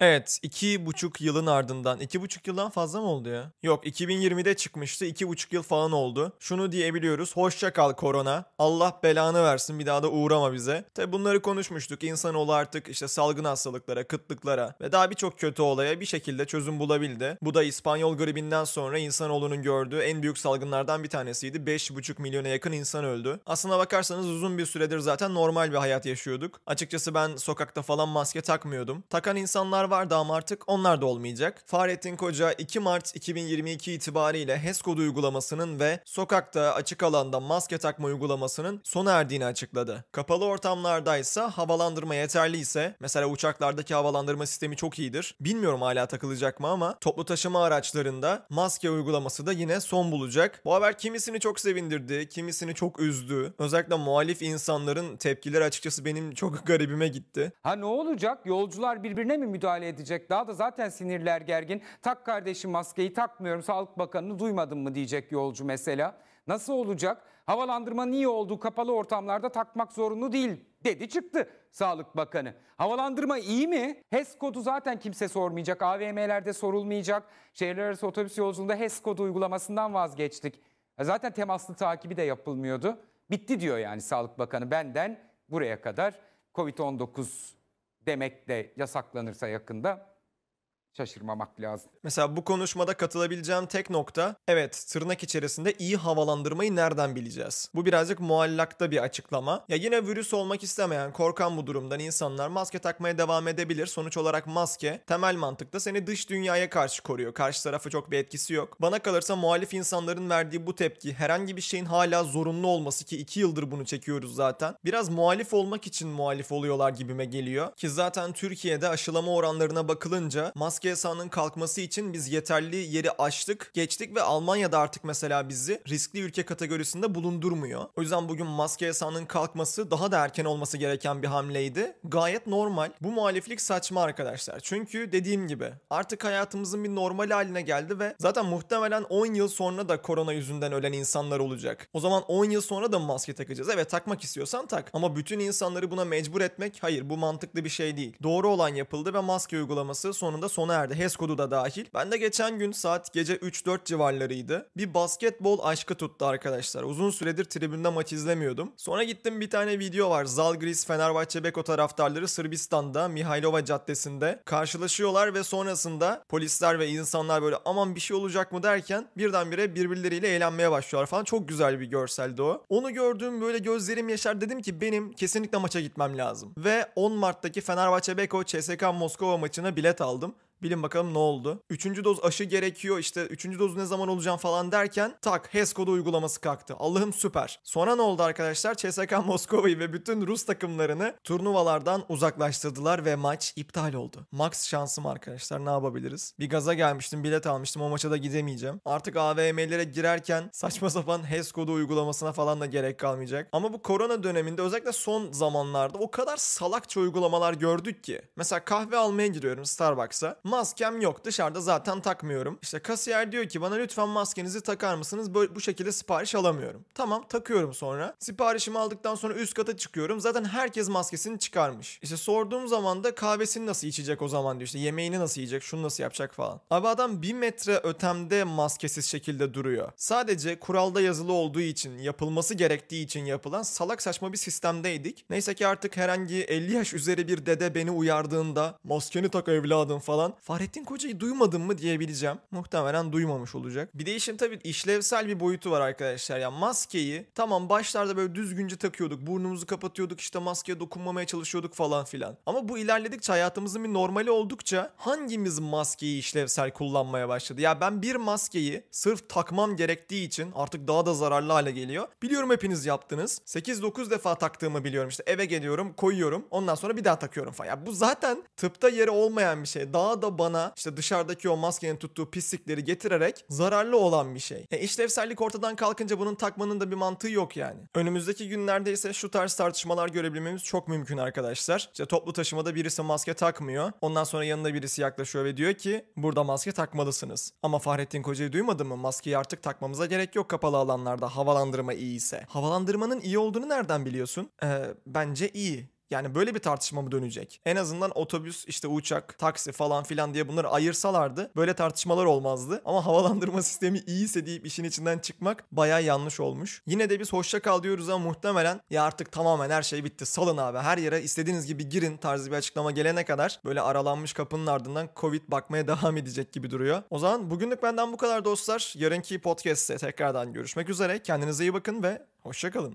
Evet, iki buçuk yılın ardından, iki buçuk yıldan fazla mı oldu ya? Yok, 2020'de çıkmıştı, iki buçuk yıl falan oldu. Şunu diyebiliyoruz, hoşça kal korona, Allah belanı versin bir daha da uğrama bize. Tabi bunları konuşmuştuk, insanoğlu artık işte salgın hastalıklara, kıtlıklara ve daha birçok kötü olaya bir şekilde çözüm bulabildi. Bu da İspanyol gribinden sonra insanoğlunun gördüğü en büyük salgınlardan bir tanesiydi. 5,5 milyona yakın insan öldü. Aslına bakarsanız uzun bir süredir zaten normal bir hayat yaşıyorduk. Açıkçası ben sokakta falan maske takmıyordum. Takan insanlar vardı ama artık onlar da olmayacak. Fahrettin Koca 2 Mart 2022 itibariyle HES kodu uygulamasının ve sokakta açık alanda maske takma uygulamasının sona erdiğini açıkladı. Kapalı ortamlardaysa havalandırma yeterli ise mesela uçaklardaki havalandırma sistemi çok iyidir. Bilmiyorum hala takılacak mı ama toplu taşıma araçlarında maske uygulaması da yine son bulacak. Bu haber kimisini çok sevindirdi, kimisini çok üzdü. Özellikle muhalif insanların tepkileri açıkçası benim çok garibime gitti. Ha ne olacak? Yolcular birbirine mi müdahale edecek? Daha da zaten sinirler gergin. Tak kardeşim maskeyi takmıyorum. Sağlık Bakanı'nı duymadın mı diyecek yolcu mesela. Nasıl olacak? Havalandırmanın iyi olduğu kapalı ortamlarda takmak zorunlu değil dedi çıktı Sağlık Bakanı. Havalandırma iyi mi? HES kodu zaten kimse sormayacak. AVM'lerde sorulmayacak. Şehirler arası otobüs yolculuğunda HES kodu uygulamasından vazgeçtik. Zaten temaslı takibi de yapılmıyordu. Bitti diyor yani Sağlık Bakanı benden buraya kadar Covid-19 demek de yasaklanırsa yakında şaşırmamak lazım. Mesela bu konuşmada katılabileceğim tek nokta evet tırnak içerisinde iyi havalandırmayı nereden bileceğiz? Bu birazcık muallakta bir açıklama. Ya yine virüs olmak istemeyen, korkan bu durumdan insanlar maske takmaya devam edebilir. Sonuç olarak maske temel mantıkta seni dış dünyaya karşı koruyor. Karşı tarafa çok bir etkisi yok. Bana kalırsa muhalif insanların verdiği bu tepki herhangi bir şeyin hala zorunlu olması ki 2 yıldır bunu çekiyoruz zaten. Biraz muhalif olmak için muhalif oluyorlar gibime geliyor. Ki zaten Türkiye'de aşılama oranlarına bakılınca maske maske yasağının kalkması için biz yeterli yeri aştık, geçtik ve Almanya'da artık mesela bizi riskli ülke kategorisinde bulundurmuyor. O yüzden bugün maske yasağının kalkması daha da erken olması gereken bir hamleydi. Gayet normal. Bu muhaliflik saçma arkadaşlar. Çünkü dediğim gibi artık hayatımızın bir normal haline geldi ve zaten muhtemelen 10 yıl sonra da korona yüzünden ölen insanlar olacak. O zaman 10 yıl sonra da maske takacağız. Evet takmak istiyorsan tak. Ama bütün insanları buna mecbur etmek hayır bu mantıklı bir şey değil. Doğru olan yapıldı ve maske uygulaması sonunda sona erdi. HES da dahil. Ben de geçen gün saat gece 3-4 civarlarıydı. Bir basketbol aşkı tuttu arkadaşlar. Uzun süredir tribünde maç izlemiyordum. Sonra gittim bir tane video var. Zalgiris Fenerbahçe Beko taraftarları Sırbistan'da Mihailova Caddesi'nde karşılaşıyorlar ve sonrasında polisler ve insanlar böyle aman bir şey olacak mı derken birdenbire birbirleriyle eğlenmeye başlıyorlar falan. Çok güzel bir görseldi o. Onu gördüğüm böyle gözlerim yaşar dedim ki benim kesinlikle maça gitmem lazım. Ve 10 Mart'taki Fenerbahçe Beko CSK Moskova maçına bilet aldım. Bilin bakalım ne oldu? Üçüncü doz aşı gerekiyor işte üçüncü doz ne zaman olacağım falan derken tak HES kodu uygulaması kalktı. Allah'ım süper. Sonra ne oldu arkadaşlar? CSK Moskova'yı ve bütün Rus takımlarını turnuvalardan uzaklaştırdılar ve maç iptal oldu. Max şansım arkadaşlar ne yapabiliriz? Bir gaza gelmiştim bilet almıştım o maça da gidemeyeceğim. Artık AVM'lere girerken saçma sapan HES kodu uygulamasına falan da gerek kalmayacak. Ama bu korona döneminde özellikle son zamanlarda o kadar salakça uygulamalar gördük ki. Mesela kahve almaya giriyorum Starbucks'a. Maskem yok dışarıda zaten takmıyorum. İşte kasiyer diyor ki bana lütfen maskenizi takar mısınız? Böyle bu şekilde sipariş alamıyorum. Tamam takıyorum sonra. Siparişimi aldıktan sonra üst kata çıkıyorum. Zaten herkes maskesini çıkarmış. İşte sorduğum zaman da kahvesini nasıl içecek o zaman diyor. İşte yemeğini nasıl yiyecek, şunu nasıl yapacak falan. Abi adam bir metre ötemde maskesiz şekilde duruyor. Sadece kuralda yazılı olduğu için, yapılması gerektiği için yapılan salak saçma bir sistemdeydik. Neyse ki artık herhangi 50 yaş üzeri bir dede beni uyardığında maskeni tak evladım falan Fahrettin Koca'yı duymadın mı diyebileceğim. Muhtemelen duymamış olacak. Bir de işin tabii işlevsel bir boyutu var arkadaşlar. Yani maskeyi tamam başlarda böyle düzgünce takıyorduk. Burnumuzu kapatıyorduk işte maskeye dokunmamaya çalışıyorduk falan filan. Ama bu ilerledikçe hayatımızın bir normali oldukça hangimiz maskeyi işlevsel kullanmaya başladı? Ya ben bir maskeyi sırf takmam gerektiği için artık daha da zararlı hale geliyor. Biliyorum hepiniz yaptınız. 8-9 defa taktığımı biliyorum. İşte eve geliyorum, koyuyorum. Ondan sonra bir daha takıyorum falan. Ya bu zaten tıpta yeri olmayan bir şey. Daha da da bana işte dışarıdaki o maskenin tuttuğu pislikleri getirerek zararlı olan bir şey. E işlevsellik ortadan kalkınca bunun takmanın da bir mantığı yok yani. Önümüzdeki günlerde ise şu tarz tartışmalar görebilmemiz çok mümkün arkadaşlar. İşte toplu taşımada birisi maske takmıyor. Ondan sonra yanında birisi yaklaşıyor ve diyor ki burada maske takmalısınız. Ama Fahrettin Koca'yı duymadın mı? Maskeyi artık takmamıza gerek yok kapalı alanlarda havalandırma iyi ise. Havalandırmanın iyi olduğunu nereden biliyorsun? Ee, bence iyi. Yani böyle bir tartışma mı dönecek? En azından otobüs, işte uçak, taksi falan filan diye bunları ayırsalardı böyle tartışmalar olmazdı. Ama havalandırma sistemi iyiyse deyip işin içinden çıkmak baya yanlış olmuş. Yine de biz hoşça kal diyoruz ama muhtemelen ya artık tamamen her şey bitti. Salın abi her yere istediğiniz gibi girin tarzı bir açıklama gelene kadar böyle aralanmış kapının ardından Covid bakmaya devam edecek gibi duruyor. O zaman bugünlük benden bu kadar dostlar. Yarınki podcast'te tekrardan görüşmek üzere. Kendinize iyi bakın ve hoşça kalın.